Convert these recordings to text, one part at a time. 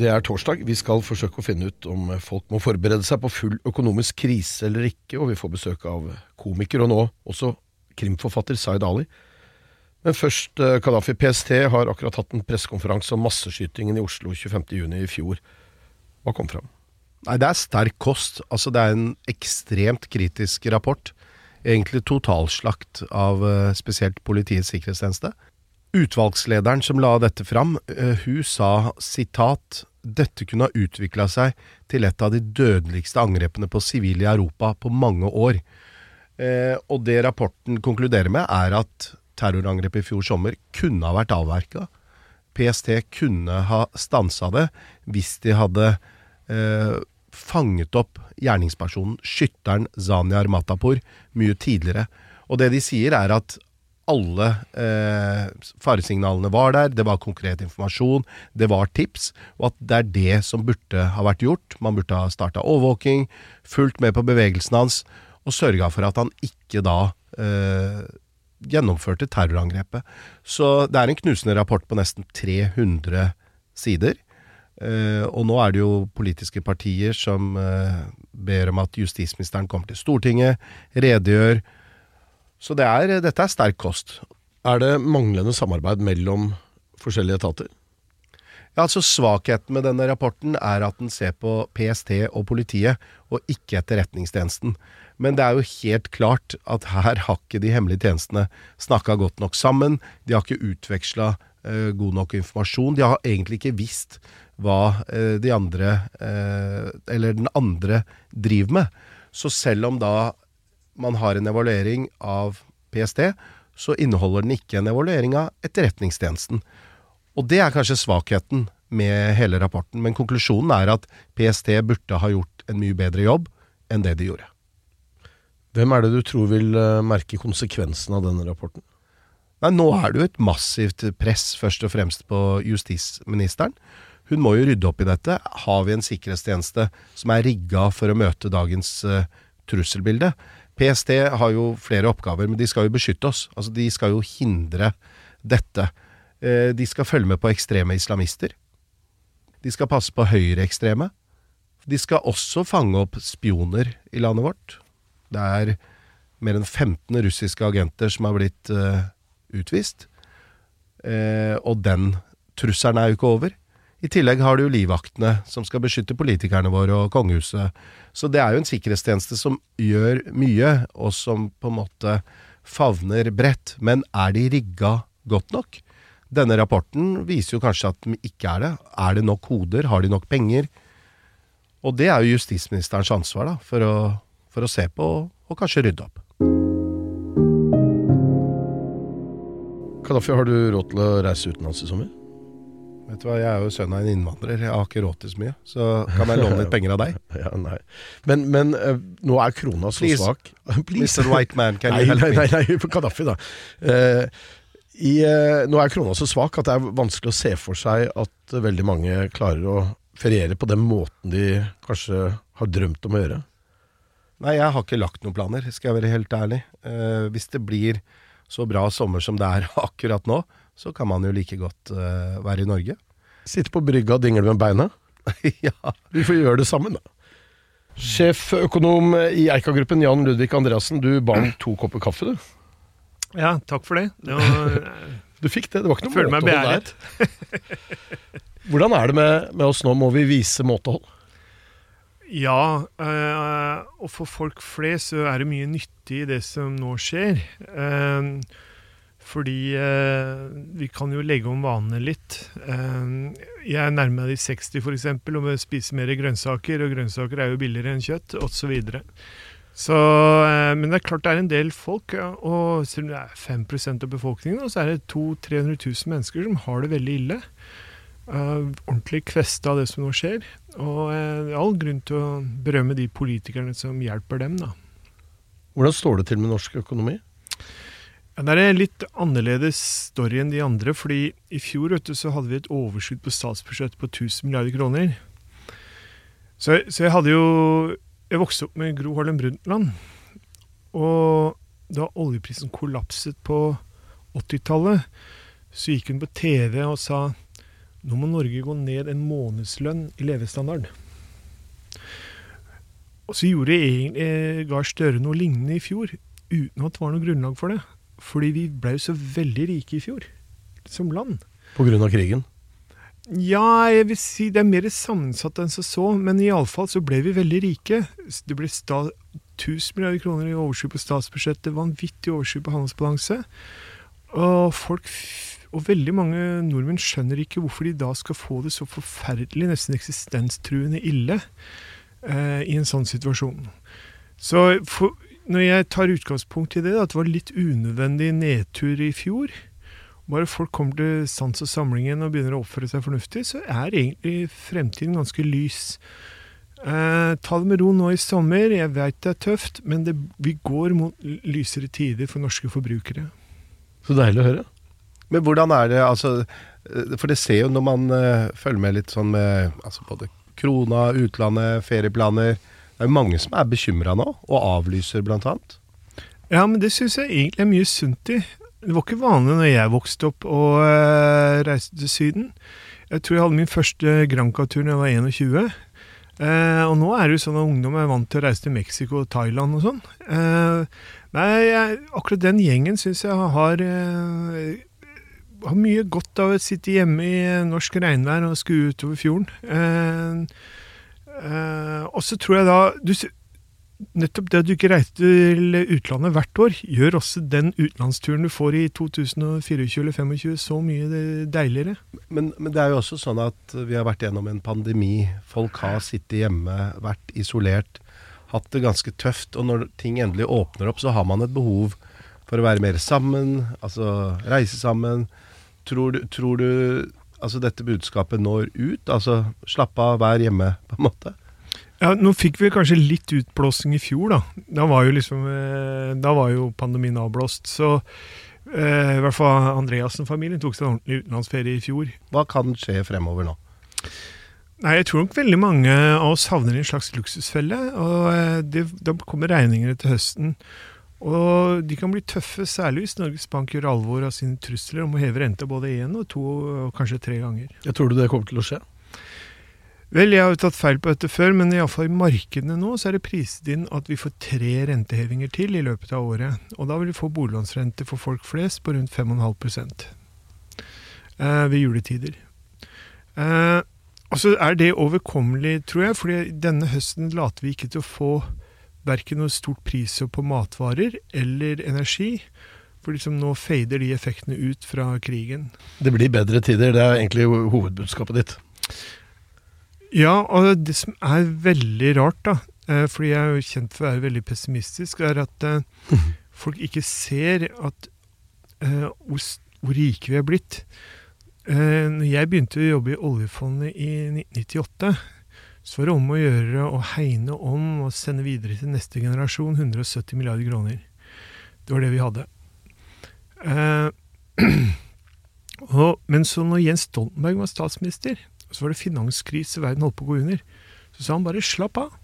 Det er torsdag. Vi skal forsøke å finne ut om folk må forberede seg på full økonomisk krise eller ikke, og vi får besøk av komiker og nå også krimforfatter Zaid Ali. Men først, eh, Kadafi. PST har akkurat hatt en pressekonferanse om masseskytingen i Oslo 25.6 i fjor. Hva kom fram? Nei, Det er sterk kost. Altså, det er en ekstremt kritisk rapport. Egentlig totalslakt av eh, spesielt Politiets sikkerhetstjeneste. Utvalgslederen som la dette fram, eh, hun sa sitat dette kunne ha utvikla seg til et av de dødeligste angrepene på sivile i Europa på mange år. Eh, og det rapporten konkluderer med, er at terrorangrepet i fjor sommer kunne ha vært avverka. PST kunne ha stansa det hvis de hadde eh, fanget opp gjerningspersonen, skytteren Zaniar Matapour, mye tidligere. Og det de sier, er at alle eh, faresignalene var der, det var konkret informasjon, det var tips, og at det er det som burde ha vært gjort. Man burde ha starta overvåking, fulgt med på bevegelsen hans, og sørga for at han ikke da eh, gjennomførte terrorangrepet. Så det er en knusende rapport på nesten 300 sider. Eh, og nå er det jo politiske partier som eh, ber om at justisministeren kommer til Stortinget, redegjør. Så det er, dette er sterk kost. Er det manglende samarbeid mellom forskjellige etater? Ja, altså Svakheten med denne rapporten er at den ser på PST og politiet, og ikke Etterretningstjenesten. Men det er jo helt klart at her har ikke de hemmelige tjenestene snakka godt nok sammen. De har ikke utveksla eh, god nok informasjon. De har egentlig ikke visst hva eh, de andre, eh, eller den andre, driver med. Så selv om da man har en evaluering av PST, så inneholder den ikke en evaluering av Etterretningstjenesten. Og det er kanskje svakheten med hele rapporten, men konklusjonen er at PST burde ha gjort en mye bedre jobb enn det de gjorde. Hvem er det du tror vil merke konsekvensen av denne rapporten? Nei, Nå er det jo et massivt press, først og fremst på justisministeren. Hun må jo rydde opp i dette. Har vi en sikkerhetstjeneste som er rigga for å møte dagens uh, trusselbilde? PST har jo flere oppgaver, men de skal jo beskytte oss. Altså, De skal jo hindre dette. Uh, de skal følge med på ekstreme islamister. De skal passe på høyreekstreme. De skal også fange opp spioner i landet vårt. Det er mer enn 15 russiske agenter som har blitt uh, utvist. Uh, og den trusselen er jo ikke over. I tillegg har du livvaktene, som skal beskytte politikerne våre og kongehuset. Så det er jo en sikkerhetstjeneste som gjør mye, og som på en måte favner bredt. Men er de rigga godt nok? Denne rapporten viser jo kanskje at de ikke er det. Er det nok hoder? Har de nok penger? Og det er jo justisministerens ansvar, da, for å for å se på og kanskje rydde opp. Kadafi, har du råd til å reise utenlands i sommer? Vet du hva, Jeg er jo sønn av en innvandrer, jeg har ikke råd til så mye. Så kan jeg låne litt penger av deg? ja, nei. Men, men uh, nå er krona så Please. svak. Mr. White Man, can nei, you help me? nei, nei, Kadafi, da. Uh, i, uh, nå er krona så svak at det er vanskelig å se for seg at veldig mange klarer å feriere på den måten de kanskje har drømt om å gjøre. Nei, jeg har ikke lagt noen planer, skal jeg være helt ærlig. Hvis det blir så bra sommer som det er akkurat nå, så kan man jo like godt uh, være i Norge. Sitte på brygga og dingle med beina. ja. Vi får gjøre det sammen, da. Sjeføkonom i Eika-gruppen, Jan Ludvig Andreassen, du ba om to kopper kaffe, du. Ja, takk for det. det var, Du fikk det, det var ikke noe føler måtehold der. Hvordan er det med, med oss nå, må vi vise måtehold? ja, eh, og for folk flest så er det mye nyttig i det som nå skjer. Eh, fordi eh, vi kan jo legge om vanene litt. Eh, jeg er nærmer meg de 60 f.eks. og må spise mer grønnsaker, og grønnsaker er jo billigere enn kjøtt, osv. Så eh, men det er klart det er en del folk, ja, og selv om det er 5 av befolkningen, så er det 200 000-300 000 mennesker som har det veldig ille. eh, ordentlig kvesta av det som nå skjer. Og eh, det er all grunn til å berømme de politikerne som hjelper dem, da. Hvordan står det til med norsk økonomi? Det er en litt annerledes story enn de andre, fordi i fjor du, så hadde vi et overskudd på statsbudsjettet på 1000 milliarder kroner. Så, så jeg hadde jo Jeg vokste opp med Gro Harlem Brundtland. Og da oljeprisen kollapset på 80-tallet, så gikk hun på TV og sa nå må Norge gå ned en månedslønn i levestandard. Og så gjorde egentlig Gahr Støre noe lignende i fjor, uten at det var noe grunnlag for det. Fordi vi ble jo så veldig rike i fjor, som land. Av krigen? Ja, jeg vil si det er mer sammensatt enn som så, men iallfall så ble vi veldig rike. Det ble sta 1000 milliarder kroner i overskudd på statsbudsjettet, vanvittig overskudd på handelsbalanse. Og folk og veldig mange nordmenn skjønner ikke hvorfor de da skal få det så forferdelig, nesten eksistenstruende ille eh, i en sånn situasjon. Så for, når jeg tar utgangspunkt i det, at det var litt unødvendig nedtur i fjor Bare folk kommer til sans og samling igjen og begynner å oppføre seg fornuftig, så er egentlig fremtiden ganske lys. Eh, ta det med ro nå i sommer. Jeg veit det er tøft, men det, vi går mot lysere tider for norske forbrukere. Så deilig å høre. Men hvordan er det, altså eh, For det ser jo når man uh, følger med litt sånn med altså både krona, utlandet, ferieplaner Det er jo mange som er bekymra nå, og avlyser annet. Ja, men det syns jeg egentlig er mye sunt i. Det var ikke vanlig når jeg vokste opp og uh, reiste til Syden. Jeg tror jeg hadde min første Granca-tur da jeg var 21. Uh, og nå er det jo sånn at ungdom er vant til å reise til Mexico og Thailand og sånn. Uh, nei, jeg, akkurat den gjengen syns jeg har, har mye godt av å sitte hjemme i norsk regnvær og skue utover fjorden. Og så tror jeg da du, nettopp det at du ikke reiser til utlandet hvert år, gjør også den utenlandsturen du får i 2024 eller 2025 så mye deiligere. Men, men, det er jo også sånn at vi har vært gjennom en pandemi. Folk har sittet hjemme, vært isolert, hatt det ganske tøft. Og når ting endelig åpner opp, så har man et behov for å være mer sammen, altså reise sammen. Tror du, tror du altså dette budskapet når ut? Altså slapp av, vær hjemme, på en måte? Ja, Nå fikk vi kanskje litt utblåsing i fjor, da. Da var jo, liksom, eh, da var jo pandemien avblåst. Så eh, i hvert fall Andreassen-familien tok seg en ordentlig utenlandsferie i fjor. Hva kan skje fremover nå? Nei, Jeg tror nok veldig mange av oss havner i en slags luksusfelle. og eh, det, Da kommer regningene til høsten. Og de kan bli tøffe, særlig hvis Norges Bank gjør alvor av sine trusler om å heve renta både én og to og kanskje tre ganger. Jeg tror du det kommer til å skje? Vel, jeg har jo tatt feil på dette før, men iallfall i markedene nå så er det priset inn at vi får tre rentehevinger til i løpet av året. Og da vil vi få boliglånsrente for folk flest på rundt 5,5% eh, ved juletider. Eh, og så er det overkommelig, tror jeg, fordi denne høsten later vi ikke til å få verken noe stort prishopp på matvarer eller energi. For liksom nå fader de effektene ut fra krigen. Det blir bedre tider, det er egentlig hovedbudskapet ditt. Ja, og det som er veldig rart, da, eh, fordi jeg er jo kjent for å være veldig pessimistisk, er at eh, folk ikke ser at uh, hvor, hvor, rike vi er blitt. Når jeg begynte å jobbe i oljefondet i 1998, så var det om å gjøre å hegne om og sende videre til neste generasjon 170 milliarder kroner. Det var det vi hadde. Eh, og, men så når Jens Stoltenberg var statsminister, så var det finanskrise, verden holdt på å gå under. Så sa han bare slapp av.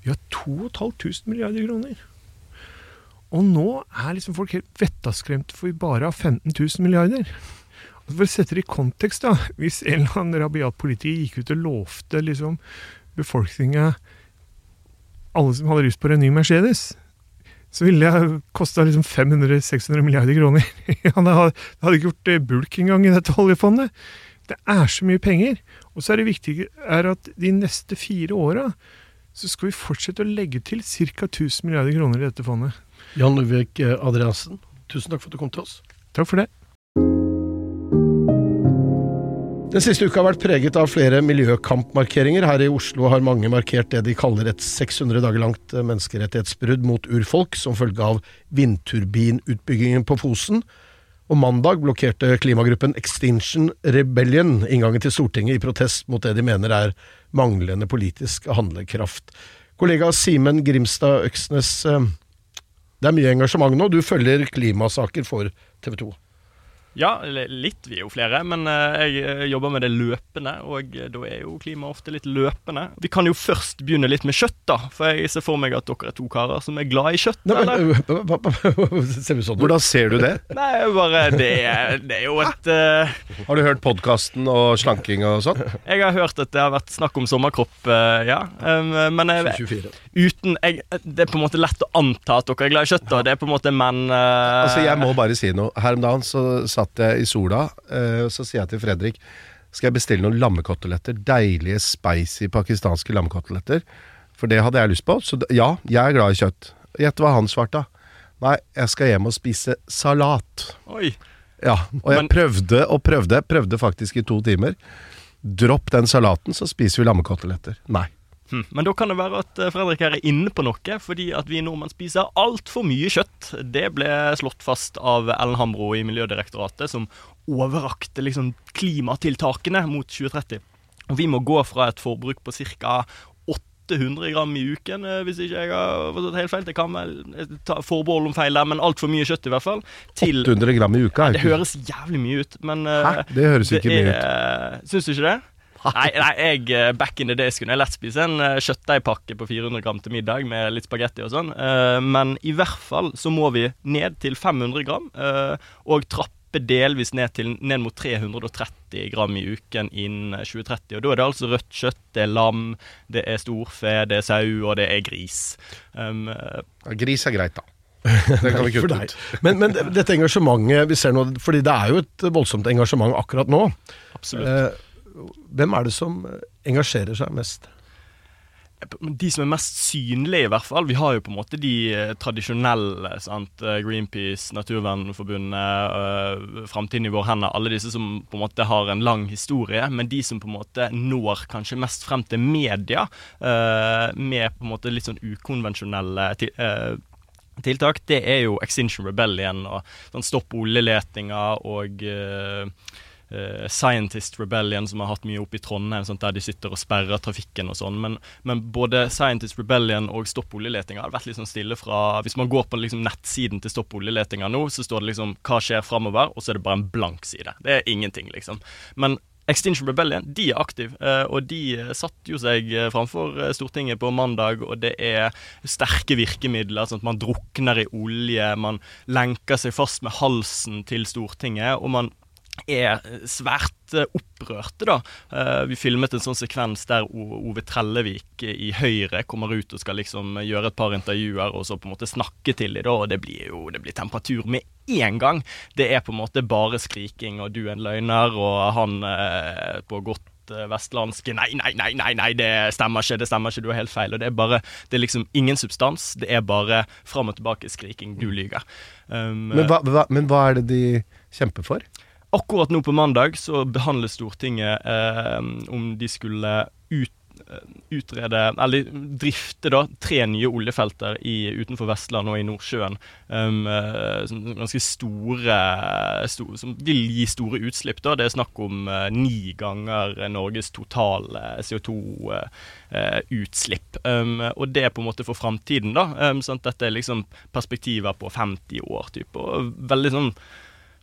Vi har 2500 milliarder kroner. Og nå er liksom folk helt vettaskremte for vi bare har 15 000 milliarder. For å sette det i kontekst, da. Hvis en eller annen rabiat politiker gikk ut og lovte liksom befolkninga Alle som hadde lyst på en ny Mercedes, så ville det kosta liksom 500-600 milliarder kroner. det hadde ikke gjort bulk engang i dette oljefondet. Det er så mye penger. Og så er det viktig er at de neste fire åra så skal vi fortsette å legge til ca. 1000 milliarder kroner i dette fondet. Jan Ludvig eh, Adriansen, tusen takk for at du kom til oss. Takk for det. Den siste uka har vært preget av flere miljøkampmarkeringer. Her i Oslo har mange markert det de kaller et 600 dager langt eh, menneskerettighetsbrudd mot urfolk som følge av vindturbinutbyggingen på Fosen Og mandag blokkerte klimagruppen Extinction Rebellion inngangen til Stortinget i protest mot det de mener er manglende politisk handlekraft. Kollega Simen Grimstad Øksnes, eh, det er mye engasjement nå. Du følger klimasaker for TV 2. Ja, litt. Vi er jo flere. Men eh, jeg eh, jobber med det løpende, og eh, da er jo klima ofte litt løpende. Vi kan jo først begynne litt med kjøtt, da. For jeg ser for meg at dere er to karer som er glad i kjøtt. Nei, men, ser sånn ut? Hvordan ser du det? Nei, bare det, det er jo et uh, Har du hørt podkasten og slanking og sånn? Jeg har hørt at det har vært snakk om sommerkropp, uh, ja. Um, men jeg, uten jeg, Det er på en måte lett å anta at dere er glad i kjøtt, da. Det er på en måte menn uh, Altså, jeg må bare si noe. Her om dagen så satt jeg i sola, eh, og så sier jeg til Fredrik Skal jeg bestille noen lammekoteletter? Deilige, spicy pakistanske lammekoteletter. For det hadde jeg lyst på. Så ja, jeg er glad i kjøtt. Gjett hva han svarte. Nei, jeg skal hjem og spise salat. Oi. Ja, og jeg Men- prøvde og prøvde, prøvde faktisk i to timer. Dropp den salaten, så spiser vi lammekoteletter. Nei. Hm. Men da kan det være at eh, Fredrik her er inne på noe, fordi at vi nordmenn spiser altfor mye kjøtt. Det ble slått fast av Ellen Hambro i Miljødirektoratet, som overrakte liksom klimatiltakene mot 2030. Og vi må gå fra et forbruk på ca. 800 gram i uken, eh, hvis ikke jeg har forstått helt feil. Det kan vel eh, ta forbehold om feil der, men altfor mye kjøtt i hvert fall. Til 800 gram i uka. Ja, Det høres jævlig mye ut, men Hæ? Det høres ikke mye ut. Syns du ikke det? Nei, nei, jeg eh, back in the days kunne jeg lett spise en eh, kjøttdeigpakke på 400 gram til middag med litt spagetti og sånn, Eh, men i hvert fall så må vi ned til 500 gram, og trappe delvis ned til ned mot 330 gram i uken innen 2030. Og da er det altså rødt kjøtt, det er lam, det er storfe, det er sau, og det er gris. Um, Ja, Gris er greit, da. Det kan vi kutte ut. Men, men dette engasjementet vi ser nå, fordi det er jo et voldsomt engasjement akkurat nå. absolutt. Eh, hvem er det som engasjerer seg mest? De som er mest synlige, i hvert fall. Vi har jo på en måte de eh, tradisjonelle. sant? Eh, Greenpeace, Naturvernforbundet, Framtiden i våre hender. Alle disse som på en måte har en lang historie. Men de som på en måte når kanskje mest frem til media, eh, med på en måte litt sånn ukonvensjonelle eh, tiltak, det er jo Extinction Rebellion og sånn stopp oljeletinga og eh, eh, Scientist Rebellion, som har hatt mye oppe i Trondheim, sånt der de sitter og sperrer trafikken og sånn. Men, men både Scientist Rebellion og Stopp oljeletinga har vært litt sånn stille fra Hvis man går på liksom nettsiden til Stopp oljeletinga nå, så står det liksom 'Hva skjer framover?' og så er det bare en blank side. Det er ingenting, liksom. Men Extinction Rebellion de er aktive, eh, og de eh, satte jo seg framfor Stortinget på mandag, og det er sterke virkemidler, sånn at man drukner i olje, man lenker seg fast med halsen til Stortinget, og man er svært eh, opprørte, da. Eh, vi filmet en sånn sekvens der Ove Trellevik i Høyre kommer ut og skal liksom gjøre et par intervjuer, og så på en måte snakke til dem, da, og det blir jo det blir temperatur med én gang. Det er på en måte bare skriking, og du er en løgner, og han eh, på godt eh, vestlandske Nei, nei, nei, nei, nei, det stemmer ikke, det stemmer ikke, du har helt feil. Og det er bare Det er liksom ingen substans. Det er bare fram og tilbake skriking. Du lyver. Um, Men hva, hva, men hva er det de kjemper for? Akkurat nå på mandag så behandler Stortinget eh, om de skulle ut, eh, utrede, eller drifte da, tre nye oljefelter i, utenfor Vestland og i Nordsjøen. Um, eh, som ganske store, store Som vil gi store utslipp. da. Det er snakk om eh, ni ganger Norges totale CO2-utslipp. um, og det er på en måte for framtiden, da. Um, sånn dette er liksom perspektiver på 50 år, type. Og veldig sånn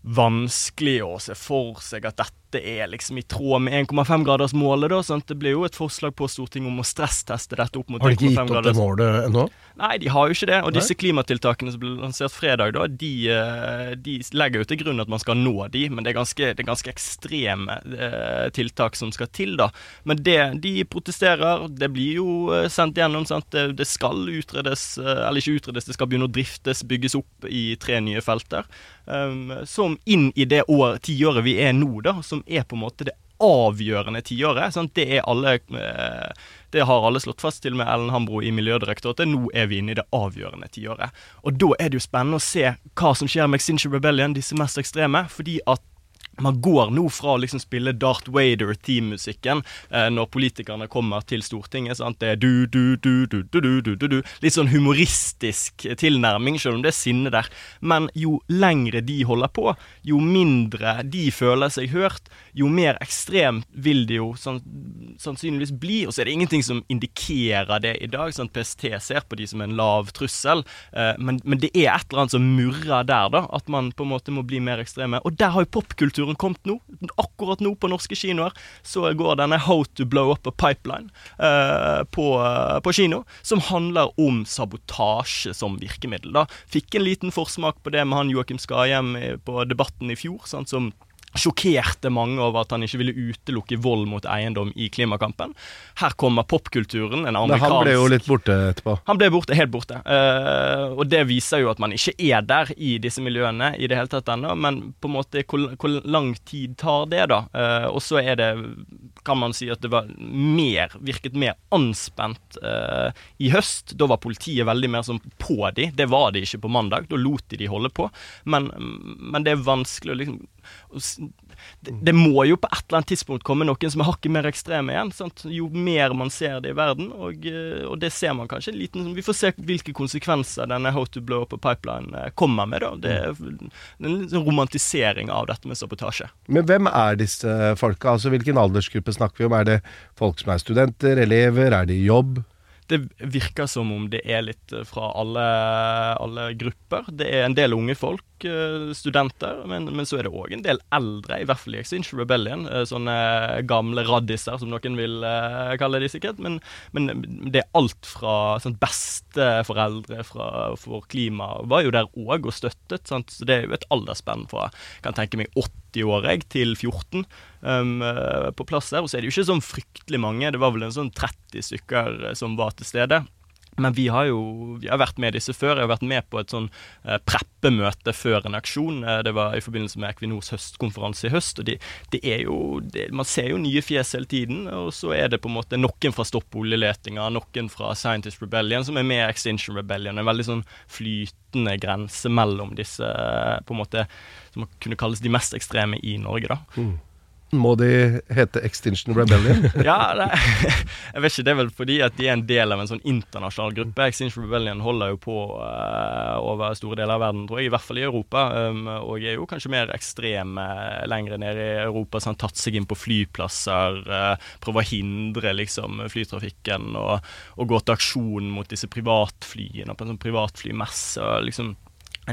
vanskelig å se for seg at dette er liksom i tråd med 1,5-gradersmålet. da, sant? Det ble jo et forslag på Stortinget om å stressteste dette opp mot Har de ikke gitt opp det målet ennå? Nei, de har jo ikke det. Og Nei? disse klimatiltakene som ble lansert fredag, da, de, eh, de legger jo til grunn at man skal nå de, men det er ganske, det er ganske ekstreme eh, tiltak som skal til, da. Men det, de protesterer. Det blir jo eh, sendt gjennom. Sant? Det, det skal utredes, eh, eller ikke utredes, det skal begynne å driftes, bygges opp i tre nye felter. Um, som inn i det år, tiåret vi er nå, da, som er på en måte det avgjørende tiåret. Sant? Det er alle eh, Det har alle slått fast, til og med Ellen Hambro i Miljødirektoratet. Nå er vi inne i det avgjørende tiåret. Og da er det jo spennende å se hva som skjer med Extinction Rebellion, disse mest ekstreme. fordi at man går nå fra å liksom spille Darth Vader-teammusikken eh, når politikerne kommer til Stortinget. Sant? Det er du, du, du, du, du, du, du, du. Litt sånn humoristisk tilnærming, selv om det er sinne der. Men jo lengre de holder på, jo mindre de føler seg hørt, jo mer ekstremt vil det jo sannsynligvis bli. Og så er det ingenting som indikerer det i dag. sånn at PST ser på de som en lav trussel, eh, men, men det er et eller annet som murrer der, da. At man på en måte må bli mer ekstreme. Og der har jo popkulturen kommet nå. Akkurat nå på norske kinoer så går denne How to blow up a pipeline eh, på, eh, på, kino, som handler om sabotasje som virkemiddel. da. Fikk en liten forsmak på det med han Joakim Skahjem på Debatten i fjor, sånn som sjokkerte mange over at han ikke ville utelukke vold mot eiendom i klimakampen. Her kommer popkulturen. en amerikansk... Men han ble jo litt borte etterpå. Han ble borte, helt borte. Uh, og det viser jo at man ikke er der i disse miljøene i det hele tatt ennå. Men på en måte, hvor, hvor lang tid tar det, da? Uh, og så er det kan man si at det var mer, virket mer anspent uh, i høst. Da var politiet veldig mer sånn på de. Det var de ikke på mandag. Da lot de de holde på. Men, men det er vanskelig å liksom det, det, må jo på et eller annet tidspunkt komme noen som er hakket mer ekstreme igjen. Sant? Jo mer man ser det i verden, og, eh, og, det ser man kanskje en liten Vi får se hvilke konsekvenser denne How to blow up a pipeline eh, kommer med. da. Det er en sånn romantisering av dette med sabotasje. Men hvem er disse folka? Altså Hvilken aldersgruppe snakker vi om? Er det folk som er studenter, elever, er de i jobb? det virker som om det er litt eh, fra alle, alle grupper. Det er en del unge folk, eh, studenter, men, men så er det òg en del eldre, i hvert fall i Extinction Rebellion. Eh, sånne gamle raddiser, som noen vil kalle de sikkert. Men, men det er alt fra sånn, besteforeldre for klima var jo der òg og støttet. Sant? Så det er jo et aldersspenn fra kan tenke meg 80 år jeg, til 14 um, eh, på plass der. Og så er det jo ikke sånn fryktelig mange, det var vel en sånn 30 stykker eh, som var til stede. Men vi har jo vi har vært med disse før. Jeg har vært med på et sånn eh, preppemøte før en aksjon. Eh, det var i forbindelse med Equinors høstkonferanse i høst. og det, det er jo, det, Man ser jo nye fjes hele tiden. Og så er det på en måte noen fra Stopp oljeletinga, noen fra Scientist Rebellion som er med i Extinction Rebellion. En veldig sånn flytende grense mellom disse, på en måte, som kunne kalles de mest ekstreme i Norge. da. Mm. Må de hete Extinction Rebellion? ja, det, jeg vet ikke. Det er vel fordi at de er en del av en sånn internasjonal gruppe. Extinction Rebellion holder jo på uh, over store deler av verden, tror jeg. I hvert fall i Europa. Um, og er jo kanskje mer ekstreme lenger ned i Europa. Sånn, tatt seg inn på flyplasser, uh, prøver å hindre liksom flytrafikken og, og gå til aksjon mot disse privatflyene på en sånn privatflymesse. Liksom,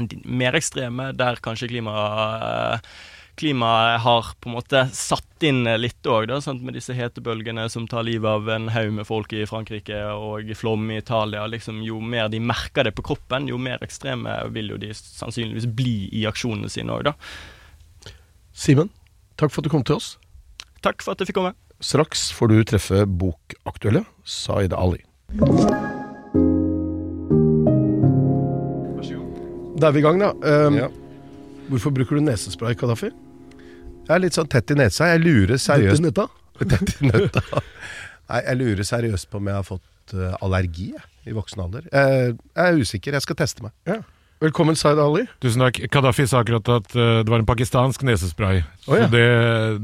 en, mer ekstreme der kanskje klima... Uh, klimaet har på en måte satt inn litt òg, med disse hetebølgene som tar livet av en haug med folk i Frankrike og flom i Italia. Liksom, jo mer de merker det på kroppen, jo mer ekstreme vil jo de sannsynligvis bli i aksjonene sine òg, da. Simen, takk for at du kom til oss. Takk for at jeg fikk komme. Straks får du treffe bokaktuelle Zaid Ali. Da er vi i gang, da. Um, ja. Hvorfor bruker du nesespray, Kadafi? Jeg er litt sånn tett i nesa. Jeg lurer seriøst Tett i nøtta? Tett i nøtta. Nei, jeg lurer seriøst på om jeg har fått uh, allergi jeg, i voksen alder. Jeg, jeg, er usikker. Jeg skal teste meg. Ja. Velkommen, Zaid Ali. Tusen takk. Kadafi sa akkurat at uh, det var en pakistansk nesespray. Oh, ja. Så det,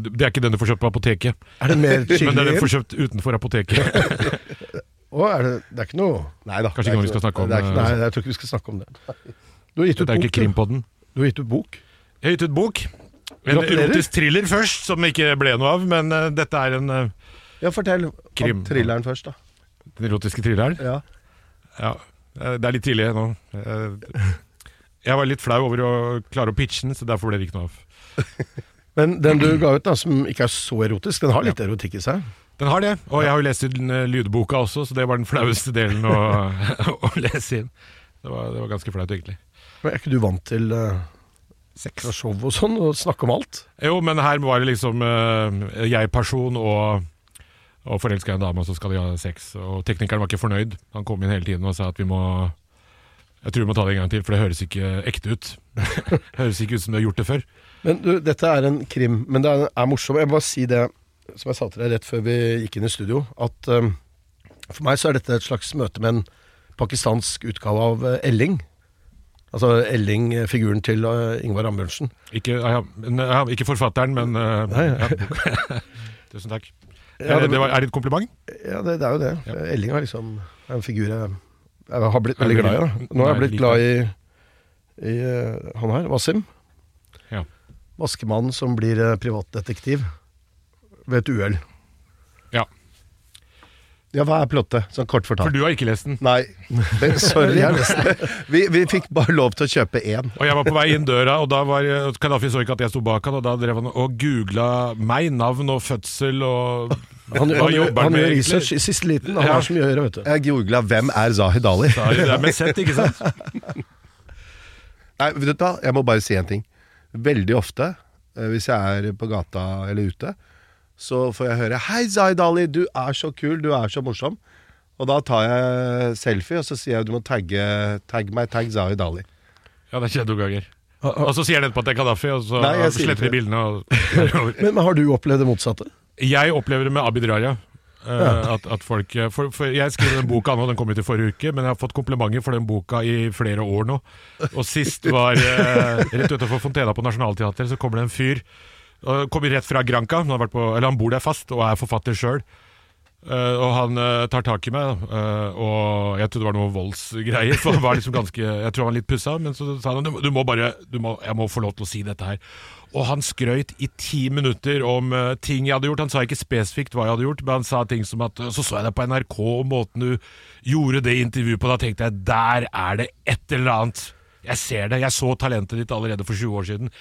det, er ikke den du får kjøpt på apoteket. Er det mer chili? Men det er den du får kjøpt utenfor apoteket. Å, er det, det, er ikke noe Nei da. Kanskje ikke noe vi skal snakke om. Ikke, nei, jeg tror ikke vi skal snakke om det. Du har gitt ut bok. Det er ikke Krimpodden. Du har gitt ut bok. Jeg har gitt ut bok. En erotisk thriller først, som ikke ble noe av, men uh, dette er en uh, Ja, fortell krim. om thrilleren først, da. Den erotiske thrilleren? Ja. ja. Det er litt tidlig nå. Jeg var litt flau over å klare å pitche den, så derfor ble det ikke noe av. men den du ga ut, da, som ikke er så erotisk, den har litt ja. erotikk i seg? Den har det, og jeg har jo lest den eh, lydboka også, så det var den flaueste delen å, å lese inn. Det var, det var ganske flaut, egentlig. Men Er ikke du vant til uh, sex og show og sånn, og snakke om alt? Jo, men her var det liksom uh, jeg-person og, og forelska i en dame, og så skal de ha sex. Og teknikeren var ikke fornøyd. Han kom inn hele tiden og sa at vi må Jeg tror vi må ta det en gang til, for det høres ikke ekte ut. høres ikke ut som du har gjort det før. Men du, dette er en krim, men det er, er morsomt. Jeg må bare si det som jeg sa til deg rett før vi gikk inn i studio, at um, for meg så er dette et slags møte med en pakistansk utgave av Elling. Altså Elling, figuren til eh, Ingvar Ambjørnsen. Ikke, ja, ja, ikke forfatteren, men eh, ja. Tusen takk. Ja, Eh, det- var, er det et kompliment? Ja, det, det er jo det. Elling er liksom er en figur jeg, jeg har blitt veldig glad i. Da. Nå har jeg blitt glad i, i eh, han her, Wasim. Ja. Vaskemannen som blir privatdetektiv ved et uhell. Ja. Hva er plottet? Sånn kort For du har ikke lest den. Nei, men sorry. vi, vi fikk bare lov til å kjøpe én. Og jeg var på vei inn døra, og da var Kadafi så ikke at jeg sto bak han, og da drev han og googla meg, navn og fødsel og Han, han, han, han gjør research i siste liten. Han Ja. har så mye å gjøre, vet du. Jeg googla 'Hvem er Zahid Ali'? Er det med sett, ikke sant? Nei, vet du hva? Jeg må bare si en ting. Veldig ofte, eh, hvis jeg er på gata eller ute, så får jeg høre 'Hei, Zaid Ali, du er så kul, du er så morsom'. Og da tar jeg selfie, og så sier jeg 'du må tagge tagge meg, tagg Zaid Ali'. Ja, det har skjedd noen ganger. Og så sier han etterpå at det er Gaddafi, og så Nei, sletter de bildene. Og Men, men har du opplevd det motsatte? Jeg opplever det med Abid Raja. eh, at, at folk for, for Jeg skrev den boka nå, den kom ut i forrige uke, men jeg har fått komplimenter for den boka i flere år nå. Og sist var uh, rett utenfor Fontena på Nationaltheatret, så kommer det en fyr. Uh, kommer rett fra Granca, han, på, han bor der fast og er forfatter sjøl. og han uh, tar tak i meg, uh, og jeg trodde det var noe voldsgreier. For han var liksom ganske Jeg tror han var litt pussa, men så sa han du, du må bare du må, Jeg må få lov til å si dette her. Og han skrøyt i ti minutter om eh, ting jeg hadde gjort. Han sa ikke spesifikt hva jeg hadde gjort, men han sa ting som at Så så jeg deg på NRK, og måten du gjorde det intervjuet på. Da tenkte jeg der er det et eller annet. Jeg ser det. Jeg så talentet ditt allerede for 20 år siden.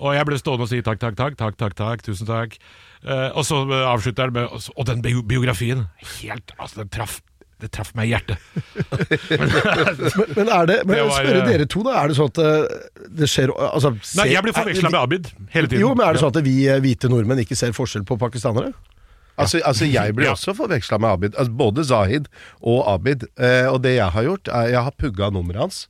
Og jeg ble stående og si takk, takk, takk, takk, takk, takk tusen takk. Eh, og så eh, avslutter han med Og den biografien, helt Altså, den traff det traff meg i hjertet. Men, men er det Men Det var, spørre eh, dere to, da. Er det sånn at eh, det skjer altså, Nei, jeg blir forveksla med Abid hele tiden. Jo, men er det sånn at vi hvite nordmenn ikke ser forskjell på pakistanere? Altså, altså Jeg blir Ja. også forveksla med Abid. Altså, både Zahid og Abid. Eh, og det jeg har gjort, er jeg har pugga nummeret hans.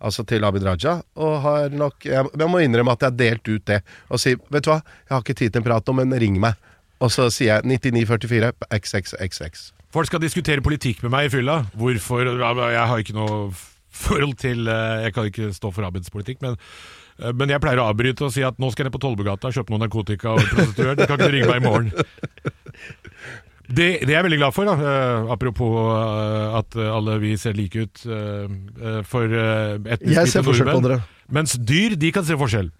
Altså til Abid Raja. Og har nok Jeg, jeg må innrømme at jeg har delt ut det. Og si Vet du hva, jeg har ikke tid til en prat nå, men ring meg. Og så sier jeg 9944 XXXX. Folk skal diskutere politikk med meg i fylla. Hvorfor Jeg har ikke noe forhold til eh, Jeg kan ikke stå for Abids politikk, men eh, men jeg pleier å avbryte og si at nå skal jeg ned på Tollbugata og kjøpe noe narkotika og prostituert. Du kan ikke ringe meg i morgen. Det, det er jeg veldig glad for, da. eh, apropos eh, at alle vi ser like ut. eh, for uh, etnisk Jeg ser forskjell på andre. dere. Mens dyr, de kan se forskjell.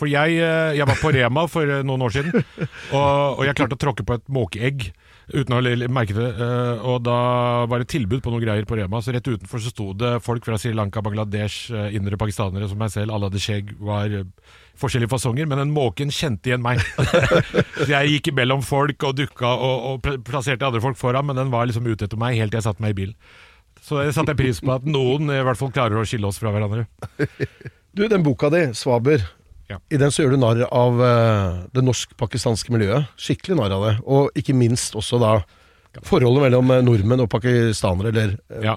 For jeg, jeg var på Rema for noen år siden, og, og jeg klarte å tråkke på et måkeegg uten å merke det. Og da var det tilbud på noen greier på Rema, så rett utenfor så sto det folk fra Sri Lanka, Bangladesh, indre pakistanere som meg selv. Alle hadde skjegg, var forskjellige fasonger, men den måken kjente igjen meg. så jeg gikk imellom folk og dukka og, og plasserte andre folk foran, men den var liksom ute etter meg helt til jeg satte meg i bilen. Så det satte jeg pris på at noen i hvert fall klarer å skille oss fra hverandre. Du, den boka di, 'Svaber', Ja. i den så gjør du narr av eh, det norsk-pakistanske miljøet. Skikkelig narr av det. Og ikke minst også da forholdet mellom eh, nordmenn og pakistanere, eller eh, Ja.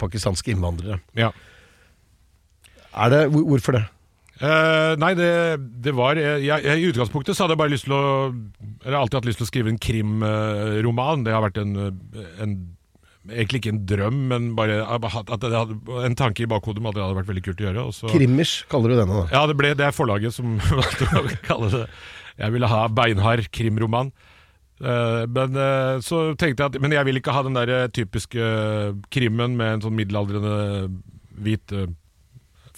pakistanske innvandrere. ja. Er det, hvorfor det? Eh, nei, det, det var jeg, jeg, I utgangspunktet så hadde jeg bare lyst til å Eller alltid hatt lyst til å skrive en krimroman. det har vært en, en Egentlig ikke en drøm, men bare hadde, en tanke i bakhodet om at det hadde vært veldig kult å gjøre. Så, Krimmers kaller du denne, da. ja, det, ble, det er forlaget som valgte å kalle det Jeg ville ha beinhard krimroman. Uh, men eh, så tenkte jeg at Men jeg vil ikke ha den der eh, typiske krimmen med en sånn middelaldrende hvit eh,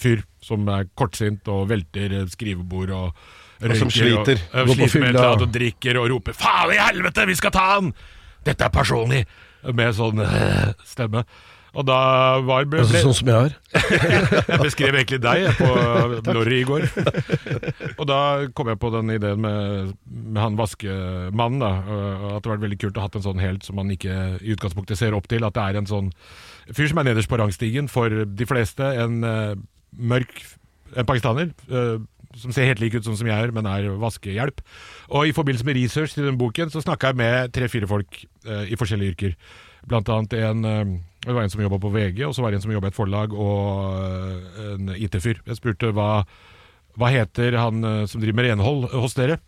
fyr som er kortsint og velter eh, skrivebord og røyker. som sliter. Og, Går og, sliter med et fylla. eller annet og drikker og roper 'faen i helvete, vi skal ta han!' Dette er personlig! Med sånn eh, stemme. Og da var ble, ble, sånn som jeg har. jeg beskrev egentlig deg på Lorry i går. Og da kom jeg på den ideen med, med han vaskemannen. da, At det var veldig kult å ha en sånn helt som man ikke i utgangspunktet ser opp til. At det er en sånn fyr som er nederst på rangstigen for de fleste. En eh, mørk en pakistaner. eh, som ser helt lik ut som jeg er, men er vaskehjelp. Og i forbindelse med research til den boken, så snakka jeg med tre-fire folk eh, i forskjellige yrker. Blant annet en, eh, det var en som jobba på VG, og så var det en som jobba i et forlag, og eh, en IT-fyr. Jeg spurte hva, hva heter han eh, som driver med renhold hos dere?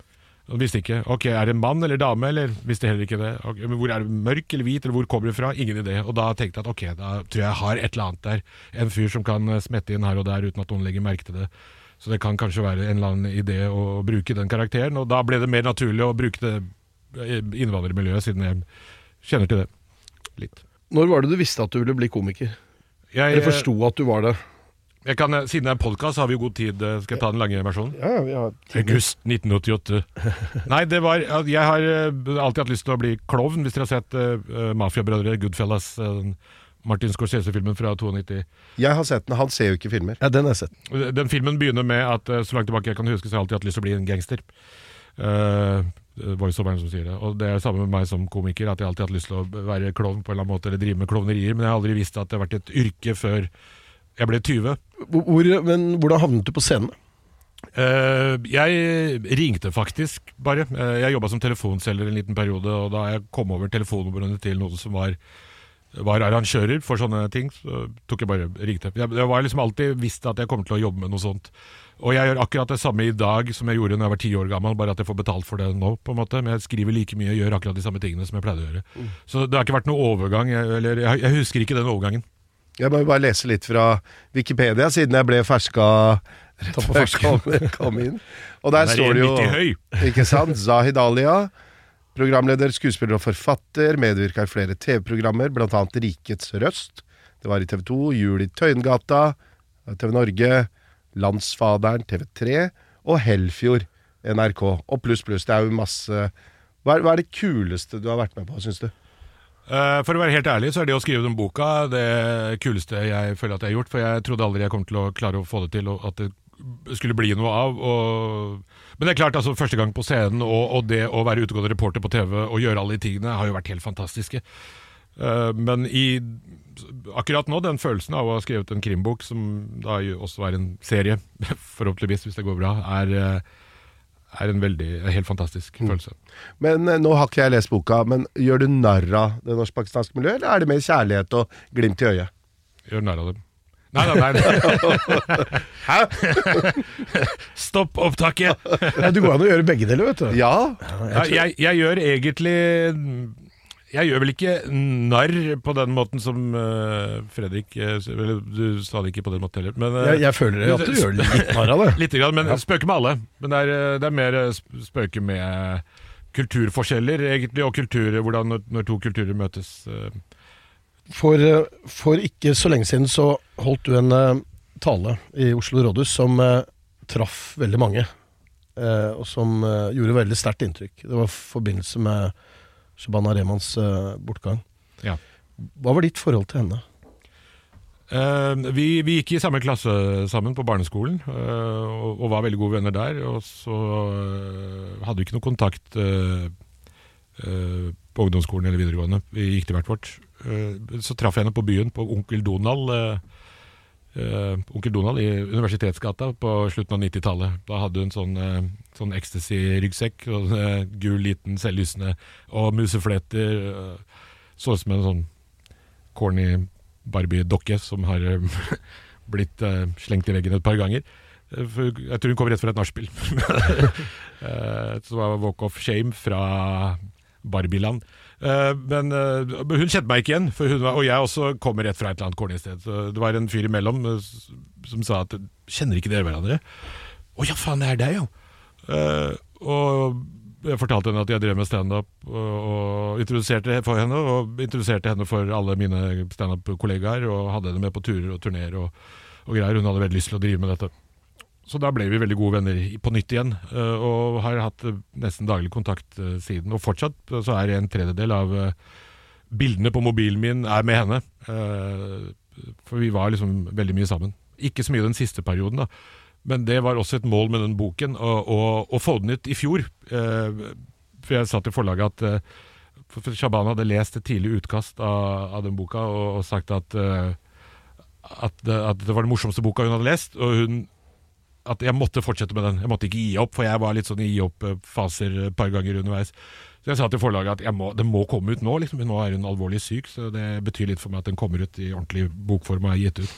Visste ikke. Ok, Er det en mann eller dame, eller visste heller ikke det. okay, men Hvor er det mørk eller hvit, eller hvor kommer det fra? Ingen idé. Og da tenkte jeg at ok, da tror jeg jeg har et eller annet der. En fyr som kan eh, smette inn her og der uten at noen legger merke til det. Så det kan kanskje være en eller annen idé å bruke den karakteren. Og da ble det mer naturlig å bruke det innvandrermiljøet, siden jeg kjenner til det litt. Når var det du visste at du ville bli komiker? Jeg, Eller forsto at du var det? Jeg kan, eh, siden det er en podkast, har vi jo god tid. eh, Skal jeg ta den lange versjonen? Ja, vi har August 1988. Nei, det var Jeg har eh, alltid hatt lyst til å bli klovn, hvis dere har sett uh, Mafiabrødre, Goodfellas, Uh, Martin Scorsese-filmen fra 92. Jeg har sett den, han ser jo ikke filmer. Ja, den har jeg sett. Den filmen begynner med at så langt tilbake jeg kan huske, så har jeg alltid hatt lyst til å bli en gangster. Uh, Voiceoveren som sier det. Og det er det samme med meg som komiker, at jeg alltid har hatt lyst til å være klovn på en eller annen måte, eller drive med klovnerier, men jeg har aldri visst at det har vært et yrke før jeg ble 20. Hvor, men hvordan havnet du på scenen? Uh, jeg ringte faktisk bare. Uh, jeg jobba som telefonselger en liten periode, og da jeg kom over telefonnumrene til noen som var, var arrangører for sånne ting, så tok jeg bare ringte. Jeg, jeg var liksom alltid visst at jeg kom til å jobbe med noe sånt. Og jeg gjør akkurat det samme i dag som jeg gjorde da jeg var ti år gammel, bare at jeg får betalt for det nå, på en måte. Men jeg skriver like mye og gjør akkurat de samme tingene som jeg pleide å gjøre. Så det har ikke vært noen overgang, jeg, eller jeg, jeg husker ikke den overgangen. Jeg må jo bare lese litt fra Wikipedia, siden jeg ble ferska rett før jeg kom, kom inn. Og der er står det jo Ikke sant? Zahid Alia. Programleder, skuespiller og forfatter. Medvirka i flere TV-programmer, bl.a. Rikets Røst. Det var i TV 2. Jul i Tøyengata. TV Norge. Landsfaderen, TV3. Og Helfjord, NRK. Og pluss, pluss. Det er jo masse hva er, hva er det kuleste du har vært med på, syns du? Eh, for å være helt ærlig, så er det å skrive den boka det kuleste jeg føler at jeg har gjort. For jeg trodde aldri jeg kom til å klare å få det til, og at det skulle bli noe av. Og... Men det er klart, altså første gang på scenen, og, og det å være utegående reporter på TV og gjøre alle de tingene, har jo vært helt fantastiske. Uh, men i akkurat nå, den følelsen av å ha skrevet en krimbok, som da også er en serie, forhåpentligvis hvis det går bra, er, eh, er en veldig, en helt fantastisk følelse. Men eh, Nå har ikke jeg lest boka, men gjør du narr av det norsk-pakistanske miljøet, eller er det mer kjærlighet og glimt i øyet? Gjør narr av dem. Nei, nei, nei. Hæ? Stopp opptaket! Ja, Du går an å gjøre begge deler, vet du. Ja, Ja, jeg, jeg gjør egentlig Jeg gjør vel ikke narr på den måten som uh, Fredrik eh, Eller du sa det ikke på den måten heller. Men, uh, Jeg, jeg føler at du gjør litt narr av det. Litt, grann, men spøker med alle. Men det er, det er mer spøke med kulturforskjeller, egentlig, og kulturer, hvordan når, to kulturer møtes. For, for ikke så lenge siden så holdt du en tale i Oslo rådhus som traff veldig mange. og som gjorde veldig sterkt inntrykk. Det var i forbindelse med Shabana Remans eh, bortgang. Ja. Hva var ditt forhold til henne? Uh, vi, vi gikk i samme klasse sammen på barneskolen, uh, og, og var veldig gode venner der. Og så uh, hadde vi ikke noe kontakt på ungdomsskolen eller videregående. Vi gikk til hvert vårt. Så traff jeg henne på byen, på Onkel Donald. Eh, Onkel Donald i Universitetsgata på slutten av 90-tallet. Da hadde hun sånn, uh, sånn ecstasy-ryggsekk, og eh, gul, liten, selvlysende, og musefleter. Uh, så ut som en sånn corny Barbie-dokke som har blitt slengt i veggen et par ganger. Jeg tror hun kom rett fra et nachspiel. Så det var Walk of Shame fra Barbieland. Eh, Men eh, hun kjente meg ikke igjen, var, og jeg også kommer rett fra et eller annet corny sted. Så det var en fyr imellom eh, som sa at 'kjenner ikke dere hverandre?' 'Å ja, faen, det er deg, jo'. Og jeg fortalte henne at jeg drev med standup, og introduserte for henne. Og introduserte henne for alle mine standup-kollegaer, og hadde henne med på turer og turneer og, og greier. Hun hadde veldig lyst til å drive med dette. Så da ble vi veldig gode venner på nytt igjen, eh, og har hatt eh, nesten daglig kontakt eh, siden. Og fortsatt så er en tredjedel av bildene på mobilen min er med henne. For vi var liksom veldig mye sammen. Ikke så mye den siste perioden, da. Men det var også et mål med den boken, å, få den ut i fjor. For jeg sa til forlaget at for Shaban hadde lest et tidlig utkast av, av den boka og, og sagt at, at, at det var den morsomste boka hun hadde lest. Og hun at jeg måtte fortsette med den. Jeg måtte ikke gi opp, for jeg var litt sånn i gi opp-faser et par ganger underveis. Så jeg sa til forlaget at må, den må komme ut nå. liksom. Nå er hun alvorlig syk, så det betyr litt for meg at den kommer ut i ordentlig bokform og er gitt ut.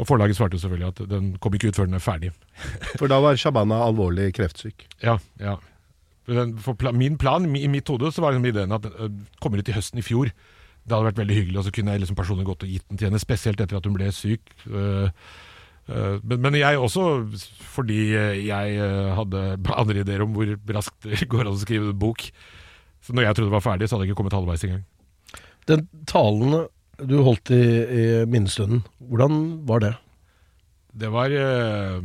Og forlaget svarte selvfølgelig at den kom ikke ut før den er ferdig. for da var Shabana alvorlig kreftsyk. Ja, ja. For min plan, i mitt hode, så var liksom ideen at den kommer ut i høsten i fjor, det hadde vært veldig hyggelig, og så kunne jeg liksom personlig gått og gitt den til henne, spesielt etter at hun ble syk. Øh, øh, men, men jeg også, fordi jeg øh, hadde andre ideer om hvor raskt det går an å skrive en bok. Så når jeg trodde det var ferdig, så hadde jeg ikke kommet halvveis engang. Den talen du holdt i, i minnestunden, hvordan var det? Det var, eh,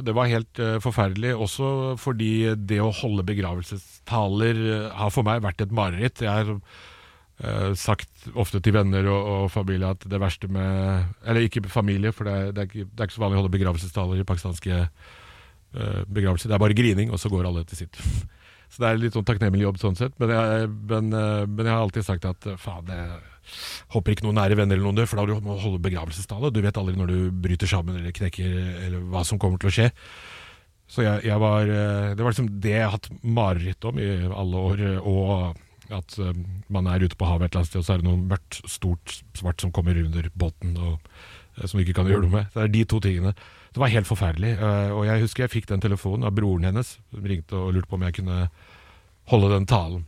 det var helt eh, forferdelig, også fordi det å holde begravelsestaler eh, har for meg vært et mareritt. Jeg eh, sagt ofte til venner og, og familie at det verste med Eller ikke familie, for det er, det er, ikke, det er ikke så vanlig å holde begravelsestaler i pakistanske uh, begravelser. Det er bare grining, og så går alle til sitt. Så det er litt sånn takknemlig jobb sånn sett. Men jeg, men, uh, men jeg har alltid sagt at faen, jeg håper ikke noen nære venner eller noen dør, for da må du holde begravelsestale. Du vet aldri når du bryter sammen eller knekker, eller hva som kommer til å skje. Så jeg, jeg var, det var liksom det jeg har hatt mareritt om i alle år. Og at eh, man er ute på havet et eller annet sted, og så er det noe mørkt, stort, svart som kommer under båten, og, eh, som du ikke kan gjøre noe med. Det er de to tingene. Det var helt forferdelig. Uh, Og jeg husker jeg fikk den telefonen av broren hennes, som ringte og lurte på om jeg kunne holde den talen.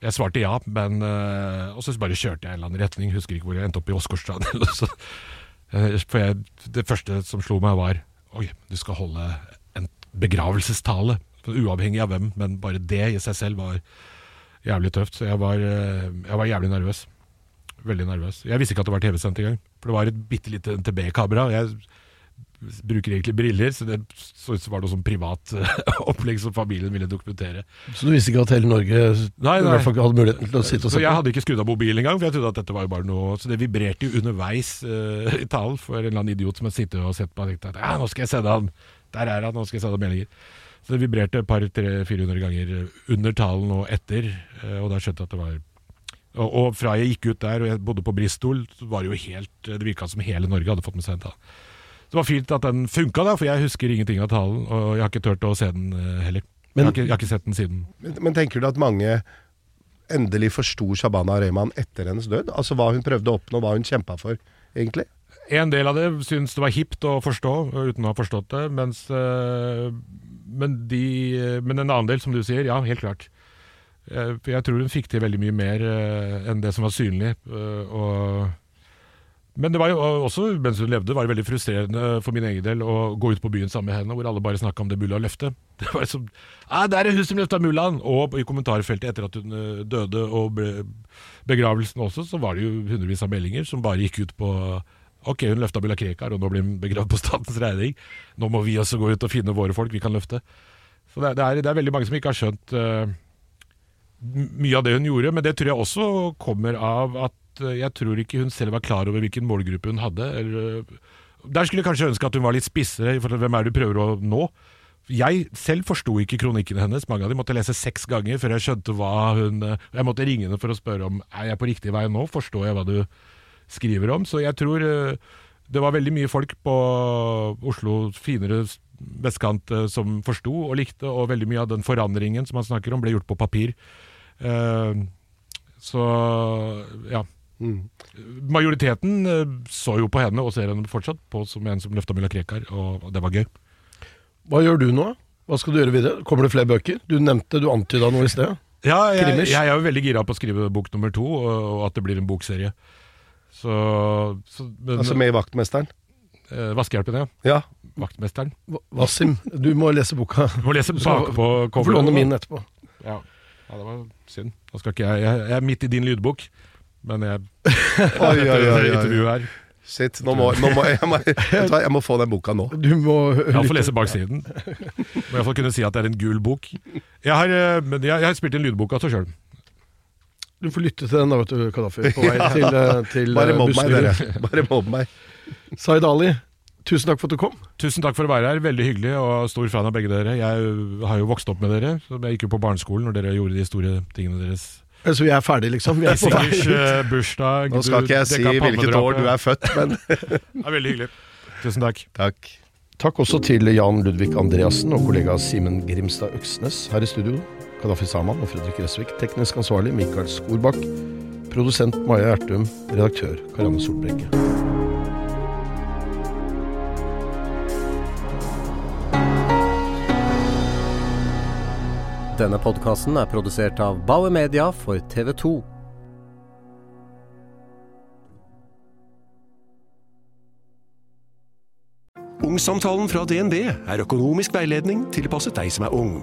Jeg svarte ja, men uh, Og så bare kjørte jeg en eller annen retning. Husker ikke hvor jeg endte opp i Åsgårdstrand. For det første som slo meg, var Oi, du skal holde en begravelsestale. Uavhengig av hvem, men bare det i seg selv var jævlig tøft. Så jeg var, øh, jeg var jævlig nervøs. Veldig nervøs. Jeg visste ikke at det var TV-sendt engang. For det var et bitte lite NTB-kamera. Jeg bruker egentlig briller, så det så ut som var noe sånn privat øh, opplegg som familien ville dokumentere. Så du visste ikke at hele Norge Nei, nei. hadde muligheten til å sitte og Så på? jeg hadde ikke skrudd av mobilen engang, for jeg trodde at dette var jo bare noe Så det vibrerte jo underveis uh, i talen for en eller annen idiot som hadde sittet og sett på og tenkt at ja, nå skal jeg sende han, der er han, nå skal jeg sende han meldinger. Så det vibrerte et par, tre, 400 ganger under talen og etter, eh, og da skjønte jeg at det var og, og fra jeg gikk ut der og jeg bodde på Bristol, så var det jo helt Det virka som hele Norge hadde fått med seg en tale. Det var fint at den funka, da, for jeg husker ingenting av talen, og jeg har ikke turt å se den eh, heller. Men- jeg, har ikke, jeg har ikke sett den siden. Men, men tenker du at mange endelig forsto Shabana Rehman etter hennes død? Altså hva hun prøvde å oppnå, hva hun kjempa for, egentlig? En del av det syns det var hipt å forstå, uten å ha forstått det. Mens, øh, men, de, men en annen del, som du sier, ja, helt klart. Eh, For jeg tror hun fikk til veldig mye mer øh, enn det som var synlig. Og, men det var jo også, mens hun levde, var det veldig frustrerende for min egen del å gå ut på byen sammen med henne, hvor alle bare snakka om det mulla løftet. Det var som ah, 'Der er hun som løfta mullaen!' Og i kommentarfeltet etter at hun døde, og begravelsen også, så var det jo hundrevis av meldinger som bare gikk ut på Ok, hun løfta Bulla Krekar, og nå blir hun begravd på statens regning. Nå må vi også gå ut og finne våre folk vi kan løfte. Så det, er- det, er, veldig mange som ikke har skjønt uh, mye av det hun gjorde, men det tror jeg også kommer av at uh, jeg tror ikke hun selv var klar over hvilken målgruppe hun hadde. Eller, uh, der skulle jeg kanskje ønske at hun var litt spissere for hvem er det du prøver å nå. Jeg selv forsto ikke kronikkene hennes. Mange av dem måtte lese seks ganger før jeg skjønte hva hun Jeg måtte ringe henne for å spørre om er jeg på riktig vei nå. Forstår jeg hva du skriver om? Så jeg tror øh, det var veldig mye folk på Oslos finere vestkant øh, som forsto og likte, og veldig mye av den forandringen som han snakker om, ble gjort på papir. Eh, så ja. Majoriteten eh, så jo på henne, og ser henne fortsatt på som en som løfta mulla Krekar, og, og det var gøy. Hva gjør du nå? Hva skal du gjøre videre? Kommer det flere bøker? Du nevnte, du antyda noe i sted. Ja, jeg, jeg er jo veldig gira på å skrive bok nummer to, og, og at det blir en bokserie. Så, så men, Altså med Vaktmesteren? eh, Vaskehjelpen, ja. Ja. Vaktmesteren. Va- Wassim, du må lese boka. Du må lese bakpå Få låne min etterpå. Ja. ja, det var synd. Da skal ikke jeg, jeg, jeg er midt i din lydbok, men jeg Oi, oi, oi, intervjuet her Shit, nå må, nå må, jeg, må, jeg må få den boka nå. Du må Jeg får lese baksiden. Må iallfall kunne si at det er en gul bok. Jeg har, eh, jeg, jeg har spilt inn lydbok av seg sjøl. Du får lytte til den da, vet du, Kadafi. På vei til, eh, til Bare eh, mobb meg, dere. Bare mobb meg. Zaid Ali, tusen takk for at du kom. Tusen takk for å være her. Veldig hyggelig og stor fan av begge dere. Jeg har jo vokst opp med dere. Jeg gikk jo på barneskolen når dere gjorde de store tingene deres. Eh, Så vi er ferdige, liksom. Vi er. Eh, bursdag Nå skal ikke jeg si hvilket år du er født, men Det er veldig hyggelig. Tusen takk. takk. Takk også til Jan Ludvig Andreassen og kollega Simen Grimstad Øksnes her i studio. Kadafi Saman og Fredrik Gressvik. Teknisk ansvarlig Mikael Skorbakk. Produsent Maja Ertum. Redaktør Karianne Solbrekke. Denne podkasten er produsert av Bauer Media for TV 2. Ungsamtalen fra DNB er økonomisk veiledning tilpasset deg som er ung.